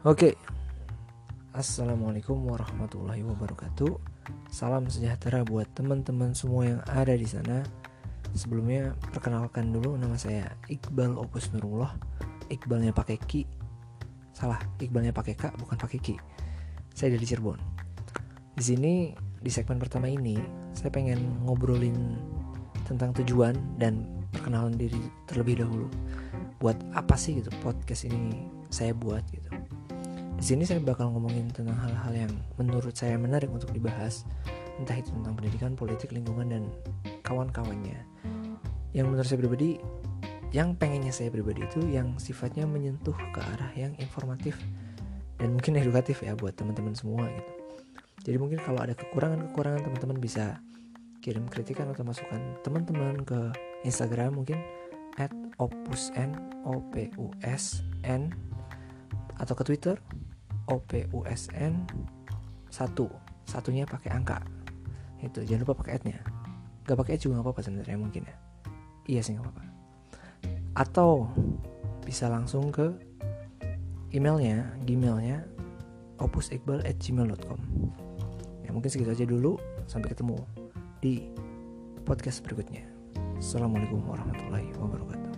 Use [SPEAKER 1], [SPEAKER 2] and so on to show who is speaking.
[SPEAKER 1] Oke, assalamualaikum warahmatullahi wabarakatuh. Salam sejahtera buat teman-teman semua yang ada di sana. Sebelumnya perkenalkan dulu nama saya Iqbal Opus Nurullah. Iqbalnya pakai ki. Salah, Iqbalnya pakai k bukan pakai ki. Saya dari Cirebon. Di sini di segmen pertama ini saya pengen ngobrolin tentang tujuan dan perkenalan diri terlebih dahulu. Buat apa sih gitu podcast ini saya buat gitu. Di sini saya bakal ngomongin tentang hal-hal yang menurut saya menarik untuk dibahas, entah itu tentang pendidikan, politik, lingkungan dan kawan-kawannya. Yang menurut saya pribadi, yang pengennya saya pribadi itu yang sifatnya menyentuh ke arah yang informatif dan mungkin edukatif ya buat teman-teman semua gitu. Jadi mungkin kalau ada kekurangan-kekurangan teman-teman bisa kirim kritikan atau masukan teman-teman ke Instagram mungkin at opusn o p u s n atau ke Twitter OPUSN satu. Satunya pakai angka. Itu jangan lupa pakai nya gak pakai juga nggak apa-apa sebenarnya mungkin ya. Iya sih nggak apa-apa. Atau bisa langsung ke emailnya gmailnya opusiqbal@gmail.com ya mungkin segitu aja dulu. Sampai ketemu di podcast berikutnya. Assalamualaikum warahmatullahi wabarakatuh